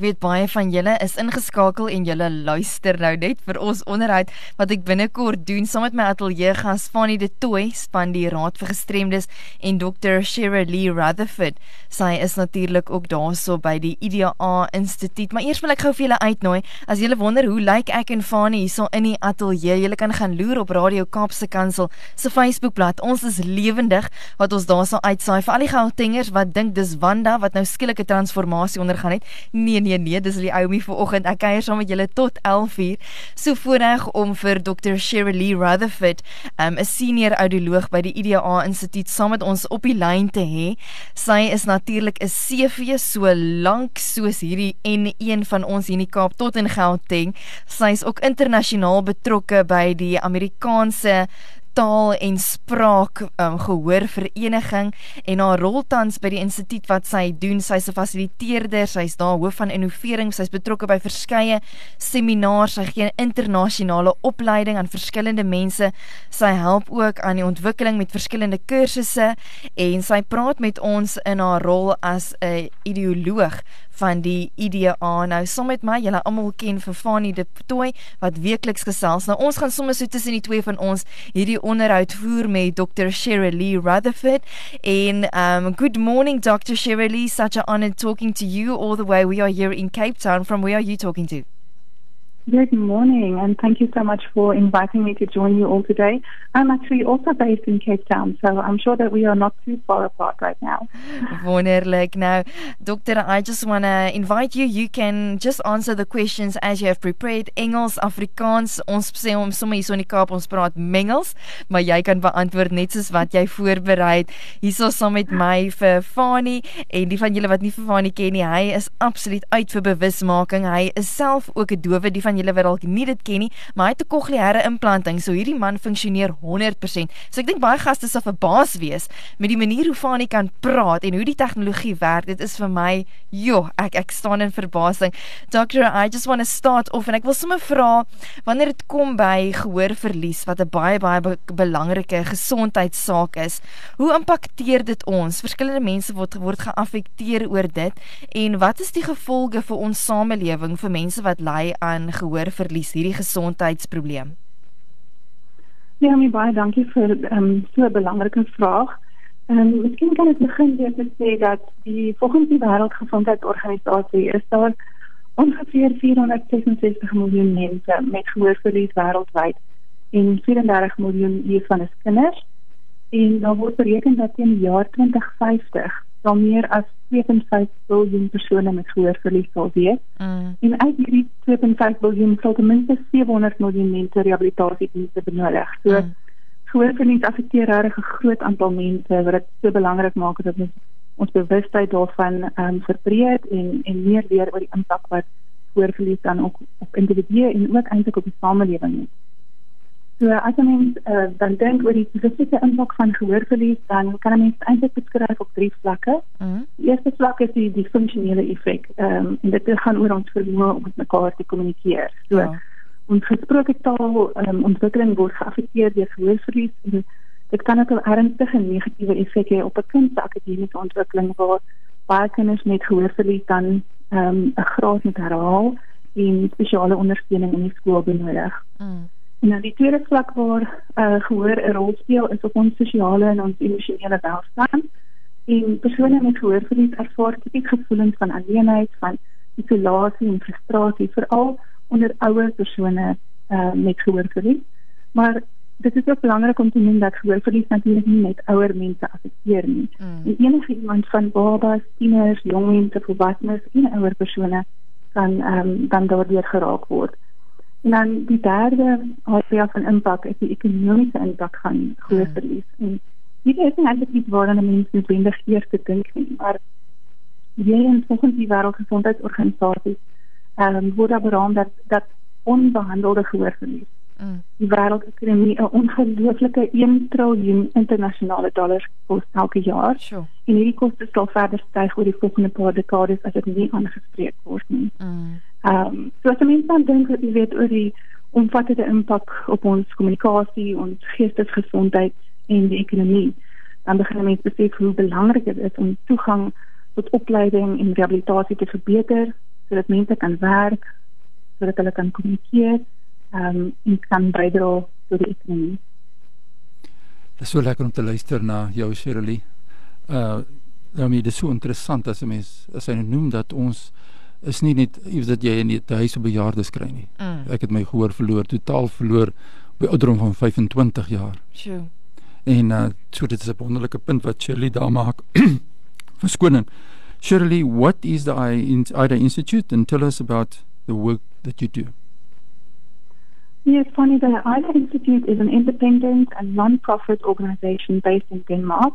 weet baie van julle is ingeskakel en julle luister nou net vir ons onderhoud wat ek binnekort doen saam met my ateljee gas Fanny de Tooi span die Raad vir Gestremdes en Dr. Shira Lee Rutherford. Sy is natuurlik ook daarso by die IDA Instituut. Maar eers wil ek gou vir julle uitnooi. As julle wonder hoe lyk ek en Fanny hierso in die ateljee, julle kan gaan loer op Radio Kaapse Kansel se Facebookblad. Ons is lewendig wat ons daarso uitsaai vir al die Gautengers wat dink dis Wanda wat nou skielike transformasie ondergaan het. Nee, nee nee nee, dis die Oumi vanoggend. Ek kuier saam met julle tot 11:00. So voorreg om vir Dr. Shirley Rutherford, um, 'n senior audioloog by die IDA Instituut saam met ons op die lyn te hê. Sy is natuurlik 'n CV so lank soos hierdie en een van ons hier in die Kaap tot in Gauteng. Sy is ook internasionaal betrokke by die Amerikaanse taal en spraak um, gehoor vereniging en haar rol tans by die instituut wat sy doen sy's 'n fasiliteerder sy's daar hoof van innovering sy's betrokke by verskeie seminare sy gee internasionale opleiding aan verskillende mense sy help ook aan die ontwikkeling met verskillende kursusse en sy praat met ons in haar rol as ideoloog van die IDA. Nou som met my, julle almal ken vir Fanie de Tooi wat weekliks gesels. Nou ons gaan sommer so tussen die twee van ons hierdie onderhoud voer met Dr. Shirley Rutherford. En um good morning Dr. Shirley, such an honor talking to you all the way we are here in Cape Town. From where are you talking to? Good morning, and thank you so much for inviting me to join you all today. I'm actually also based in Cape Town, so I'm sure that we are not too far apart right now. Wonderlik. Now, Doctor, I just want to invite you. You can just answer the questions as you have prepared. Engels, Afrikaans, ons sê om sommer hier so in die Kaap ons praat mengels, maar jy kan beantwoord net soos wat jy voorberei het. Hierso saam met my vir Fani en die van julle wat nie vir Fani ken nie, hy is absoluut uit vir bewusmaking. Hy is self ook 'n dowe, die van julle wat dalk nie dit ken nie, maar hy het 'n kokleaire implanting, so hierdie man funksioneer 100%. So ek dink baie gaste sal verbaas wees met die manier hoe Fanie kan praat en hoe die tegnologie werk. Dit is vir my, joh, ek ek staan in verbasing. Doctor, I just want to start off en ek wil sommer vra wanneer dit kom by gehoorverlies wat 'n baie baie be belangrike gesondheidsaak is, hoe impakteer dit ons? Verskillende mense word word geaffekteer oor dit en wat is die gevolge vir ons samelewing vir mense wat ly aan gehoorverlies, hierdie gesondheidsprobleem? Ja, my baie dankie vir um, so 'n belangrike vraag. Ehm um, miskien kan ek begin deur te sê dat die volgens die Wêreldgesondheidsorganisasie is daar ongeveer 466 miljoen mense met gehoorverlies wêreldwyd en 34 miljoen hiervan is kinders. En daar word bereken dat teen die jaar 2050 sal meer as 2.5 miljard persone met gehoorverlies sal wees. Mm. En uit hierdie 2.5 miljard sal ten minste 700 miljoen mense rehabilitasiedienste benodig. So mm. gehoorverlies affekteer regtig 'n groot aantal mense wat dit so belangrik maak dat ons ons bewustheid daarvan ehm um, verbreed en en meer leer oor die impak wat gehoorverlies dan ook op individue en ook eintlik op die samelewing het. So as 'n mens uh, dan dink oor die spesifieke impak van gehoorverlies, dan kan 'n mens eintlik beskryf op drie vlakke. Mm. Die eerste vlak is die die funksionele effek. Ehm um, en dit gaan oor ons vermoë om met mekaar te kommunikeer. So ja. ons gesproke taal um, ontwikkeling word geaffekteer deur gehoorverlies en dit kan ook 'n ernstige negatiewe effek hê op 'n kind se akademiese ontwikkeling waar baie kinders met gehoorverlies dan ehm um, 'n graad moet herhaal en spesiale ondersteuning in die skool benodig. Mm. Dan die tweede vlak waar uh, gehoor 'n rol speel is op ons sosiale en ons emosionele welstand. En persone met gehoorverlies ervaar tipies gevoelens van alleenheid, van isolasie en frustrasie, veral onder ouer persone uh, met gehoorverlies. Maar dit is ook belangrik om te noem dat gehoorverlies natuurlik nie net ouer mense affekteer nie. Mm. En enige iemand van babas, tieners, jong mense, volwassenes en ouer persone kan um, dan daardeur geraak word. En dan die derde area van impak is die ekonomiese impak van groot hmm. verlies. En dit is nie eintlik iets waaraan mense noodwendig eers te dink nie, maar hier in volgens die Wêreldgesondheidsorganisasie ehm um, word daar beraam dat dat onbehandelde gehoorverlies mm. die wêreldekonomie 'n ongelooflike 1 triljoen internasionale dollars kos elke jaar. Sure. En hierdie koste sal verder styg oor die volgende paar dekades as dit nie aangespreek word nie. Mm. Ehm um, so as mense dan dink dat jy weet oor die omvattende impak op ons kommunikasie, ons geestesgesondheid en die ekonomie, dan begin mense besef hoe belangrik dit is om toegang tot opleiding en rehabilitasie te verbeter sodat mense kan werk, sodat hulle kan kommunikeer um, en kan bydra tot die ekonomie. Dit is so lekker om te luister na jou Shirley. Uh nou my dis so interessant as 'n mens as hy noem dat ons is nie net iets dat jy in die huis op bejaardes kry nie. Mm. Ek het my gehoor verloor, totaal verloor by ouderdom van 25 jaar. Sjoe. En uh so dit is 'n wonderlike punt wat Shirley daar maak. Verskoning. Shirley, what is the IDA Institute and tell us about the work that you do? Yes, funny, the IDA Institute is an independent and non-profit organization based in Denmark.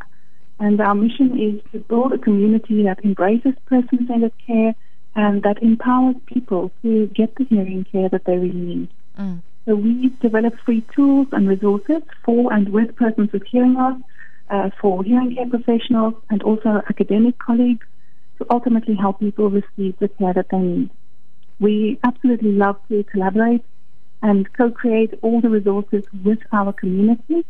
And our mission is to build a community that embraces person-centered care and that empowers people to get the hearing care that they really need. Mm. So we develop free tools and resources for and with persons with hearing loss, uh, for hearing care professionals and also academic colleagues to ultimately help people receive the care that they need. We absolutely love to collaborate and co-create all the resources with our community.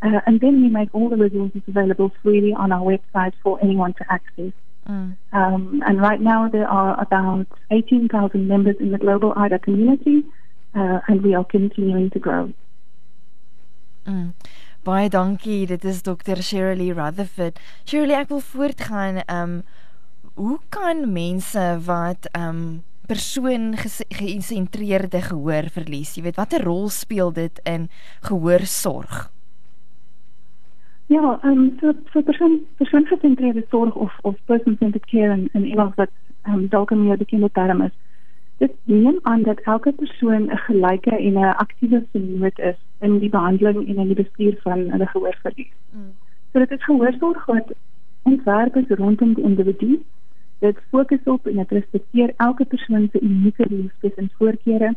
Uh, and then we make all the resources available freely on our website for anyone to access. Mm. Um, and right now there are about 18,000 members in the global IDA community, uh, and we are continuing to grow. Mm. Baie dankie. Dit is Dr. Shirley Rutherford. Shirley, ek wil voortgaan. Um hoe kan mense wat um persoon gesentreerde gehoor verlies. Jy weet watter rol speel dit in gehoorsorg? Ja, ehm um, so so persoon persoon gesentreerde sorg of of person centered care en en iemand wat ehm um, dalk meer bekende term is. Dit neem aan dat elke persoon 'n gelyke en 'n aktiewe vermoë is in die behandeling en in die bestuur van hulle gehoorverlies. Mm. So dit is gehoorsorg wat ontwerp is rondom die individu dit fokus op en dit respekteer elke persoon se unieke behoeftes en voorkeure.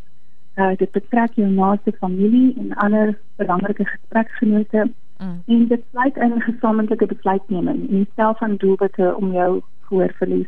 Uh dit betrek jou naaste familie en ander belangrike gespreksgenote. Mm. En dit sluit in gesamentlike besluitneming en self van doelwitte om jou gehoorverlies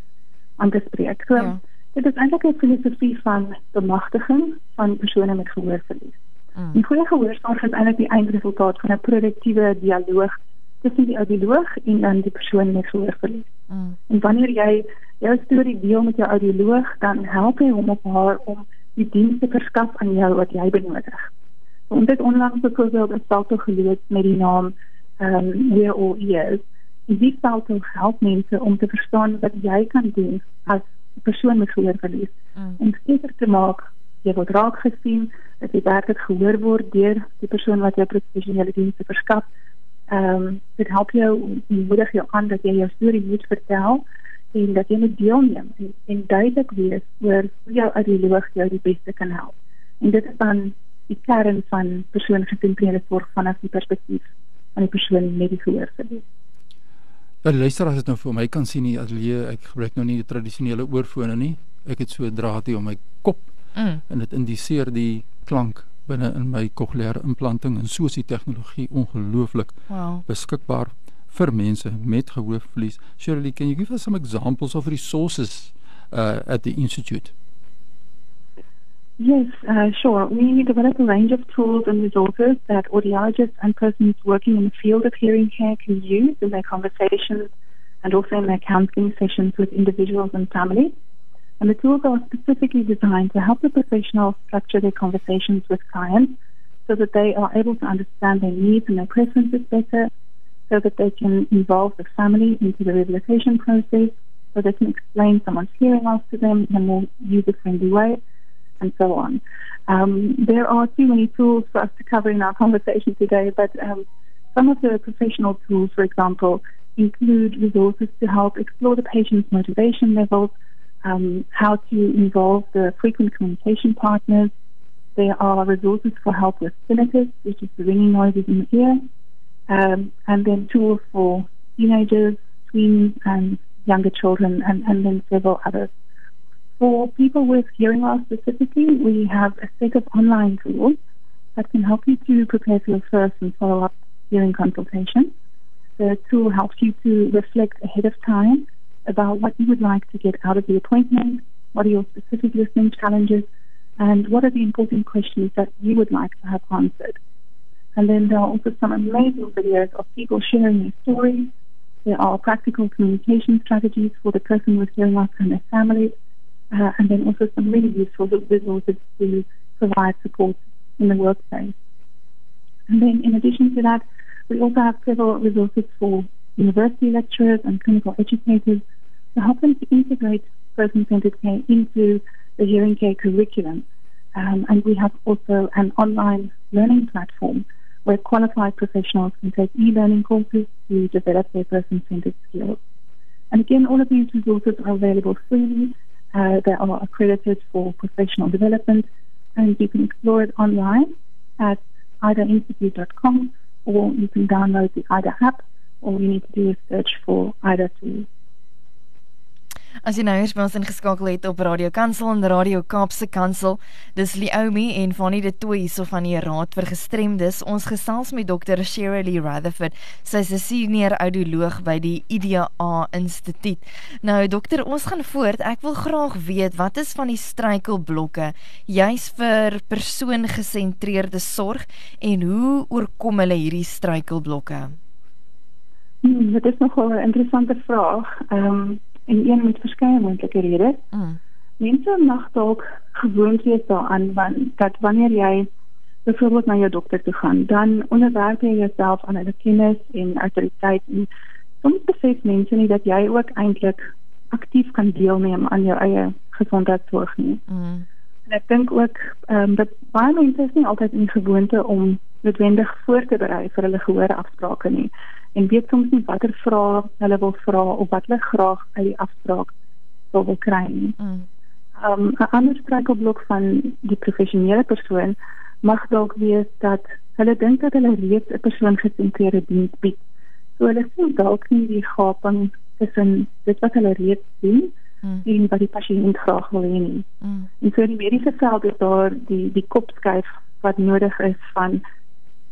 aan te spreek. So ja. dit is eintlik 'n filosofie van bemagtiging van persone met gehoorverlies. Mm. Die goeie gehoorsorg is eintlik die eindresultaat van 'n produktiewe dialoog tussen die audioloog en dan die persoon met gehoorverlies. Mm. En wanneer jy jou storie deel met jou audioloog, dan help hy hom op haar om die dienste verskaf aan jou wat jy benodig. So, ons het onlangs byvoorbeeld 'n salto gelees met die naam ehm um, We're All Ears. En die salto help mense om te verstaan wat jy kan doen as persoon met gehoorverlies. Mm. Om seker te maak jy word raak gesien, dat jy werklik gehoor word deur die persoon wat jou professionele dienste verskaf ehm um, dit help jou moedig jou aan dat jy jou storie moet vertel en dat jy moet deelneem en, en duidelik wees oor hoe jou audioloog jou die beste kan help. En dit is dan die kern van persoongesentreerde sorg vanaf die perspektief van die persoon met die gehoor verlies. Ja, luister as dit nou vir my kan sien nie ateljee, ek gebruik nou nie die tradisionele oorfone nie. Ek het so 'n draadjie om my kop mm. en dit indiseer die klank binne in my kokleaire implanting en so is die tegnologie ongelooflik wow. beskikbaar vir mense met gehoorverlies. Shirley, can you give us some examples of resources uh, at the institute? Yes, uh, sure. We develop a range of tools and resources that audiologists and persons working in the field of hearing care can use in their conversations and also in their counseling sessions with individuals and families. And the tools are specifically designed to help the professionals structure their conversations with clients so that they are able to understand their needs and their preferences better, so that they can involve the family into the rehabilitation process, so they can explain someone's hearing loss to them in a more user-friendly way, and so on. Um, there are too many tools for us to cover in our conversation today, but um, some of the professional tools, for example, include resources to help explore the patient's motivation levels, um, how to involve the frequent communication partners. There are resources for help with tinnitus, which is the ringing noises in the ear, um, and then tools for teenagers, tweens, and younger children, and, and then several others. For people with hearing loss specifically, we have a set of online tools that can help you to prepare for your first and follow up hearing consultation. The tool helps you to reflect ahead of time about what you would like to get out of the appointment, what are your specific listening challenges, and what are the important questions that you would like to have answered. And then there are also some amazing videos of people sharing their stories. There are practical communication strategies for the person with hearing loss and their family. Uh, and then also some really useful resources to provide support in the workplace. And then in addition to that, we also have several resources for university lecturers and clinical educators to help them to integrate person-centered care into the hearing care curriculum. Um, and we have also an online learning platform where qualified professionals can take e-learning courses to develop their person-centered skills. And again, all of these resources are available freely. Uh, they are accredited for professional development, and you can explore it online at idainstitute.com, or you can download the IDA app. All you need to do is search for IDA tools. As jy nou eers by ons ingeskakel het op Radio Kansel en Radio Kaapse Kansel, dis Leomi en Fanny de Tooi hierso van die Raad vir Gestremdes. Ons gesels met Dr. Shirley Rutherford. Sy is 'n senior audioloog by die IDA Instituut. Nou dokter, ons gaan voort. Ek wil graag weet wat is van die struikelblokke juis vir persoongesentreerde sorg en hoe oorkom hulle hierdie struikelblokke? Hmm, dit is nogal 'n interessante vraag. Ehm um, en een met verskeie moontlike redes. Mm. Mense mag dalk gewoond wees daaraan want dat wanneer jy byvoorbeeld na jou dokter toe gaan, dan onderwerp jy jouself aan hulle kennis en autoriteit en soms besef mense nie dat jy ook eintlik aktief kan deelneem aan jou eie gesondheidsorg nie. Mm. En ek dink ook ehm um, dat baie mense is nie altyd in gewoonte om noodwendig voor te berei vir hulle gehoor afsprake nie en weet soms nie watter vrae hulle wil vra of wat hulle graag uit die afspraak wil, wil kry nie. Mm. Um 'n ander struikelblok van die professionele persoon mag dalk wees dat hulle dink dat hulle reeds 'n persoon gesentreerde diens bied. So hulle sien dalk nie die gaping tussen dit wat hulle reeds doen mm. en wat die pasiënt graag wil hê nie. Mm. En so in die mediese veld is daar die die kopskuif wat nodig is van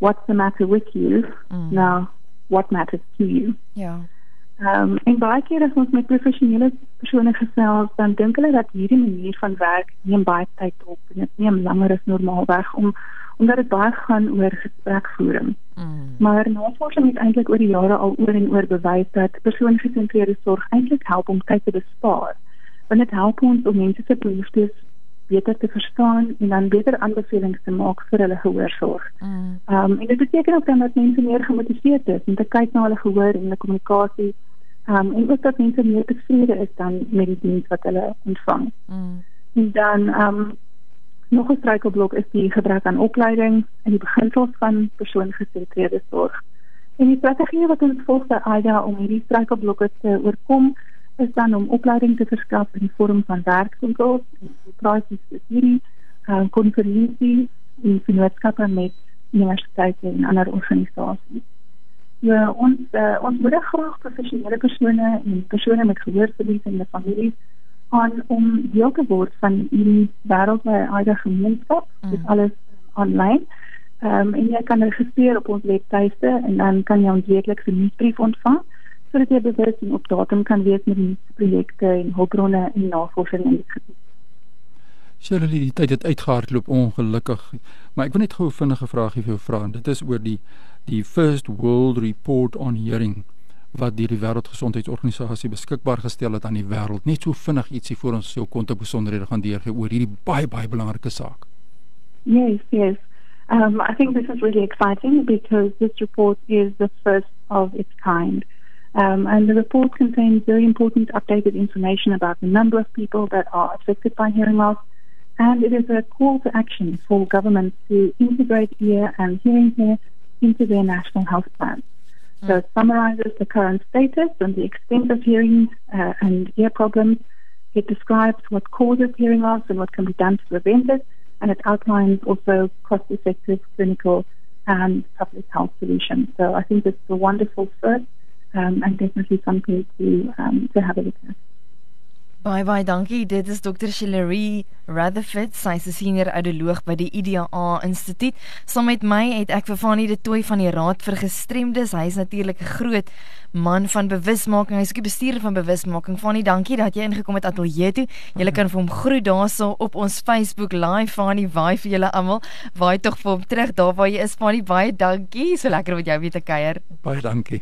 what's the matter with you? Mm. Now what matters to you. Ja. Ehm um, en baie keer as ons met professionele persone gesels, dan dink hulle dat hierdie manier van werk neem baie tyd op en dit neem langer as normaalweg om omdat dit baie gaan oor gesprekvoering. Mm. Maar navorsing het eintlik oor die jare al oor en oor bewys dat persoongesentreerde sorg eintlik help om tyd te bespaar. Want dit help ons om mense se behoeftes beter te verstaan en dan beter aanbevelings te maak vir hulle gehoorsorg. Ehm mm. um, en dit beteken ook dan dat mense meer gemotiveerd is om te kyk na hulle gehoor en hulle kommunikasie. Ehm um, en ook dat mense meer tevrede is dan met die diens wat hulle ontvang. Mm. En dan ehm um, nog 'n struikelblok is die gebrek aan opleiding en die beginsels van persoongesentreerde sorg. En die strategie wat ons volg by AIDA om hierdie struikelblokke te oorkom is dan om opleiding te verskaf in die vorm van werkswinkels, praatjies vir hierdie uh, konferensie en vennootskappe met universiteite en ander organisasies. Ja, ons uh, ons moet graag professionele persone en persone met gehoorverlies in die familie aan om deel te word van hierdie wêreldwye gemeenskap. Mm. Dit alles online. Ehm um, en jy kan registreer op ons webtuiste en dan kan jy ons weeklikse nuusbrief ontvang sodat jy bewus en op datum kan wees met die projekte en hulpbronne en navorsing in die gebied. Shirley, die tyd het uitgehardloop ongelukkig. Maar ek wil net gou 'n vinnige vraagie vir jou vra en dit is oor die die First World Report on Hearing wat die Wêreldgesondheidsorganisasie beskikbaar gestel het aan die wêreld. Net so vinnig ietsie voor ons jou kontak besonderhede gaan deurgee oor hierdie baie baie belangrike saak. Yes, yes. Um I think this is really exciting because this report is the first of its kind. Um, and the report contains very important updated information about the number of people that are affected by hearing loss. And it is a call to action for governments to integrate ear and hearing care into their national health plans. Mm. So it summarizes the current status and the extent of hearing uh, and ear problems. It describes what causes hearing loss and what can be done to prevent it. And it outlines also cost effective clinical and public health solutions. So I think it's a wonderful first um, and definitely something to um, to have a look at. Baie baie dankie. Dit is Dr. Shillery Rutherford, sy is 'n senior audioloog by die IDA Instituut. Saam met my het ek vir Fanie de Tooi van die Raad vir Gestremdes. Hy is natuurlik 'n groot man van bewusmaking. Hy is ook die bestuurder van bewusmaking. Fanie, dankie dat jy ingekom het ateljee toe. Julle kan vir hom groet daarso op ons Facebook live. Fanie, waai vir julle almal. Waai tog vir hom terug daar waar jy is. Fanie, baie dankie. So lekker om met jou weer te kuier. Baie dankie.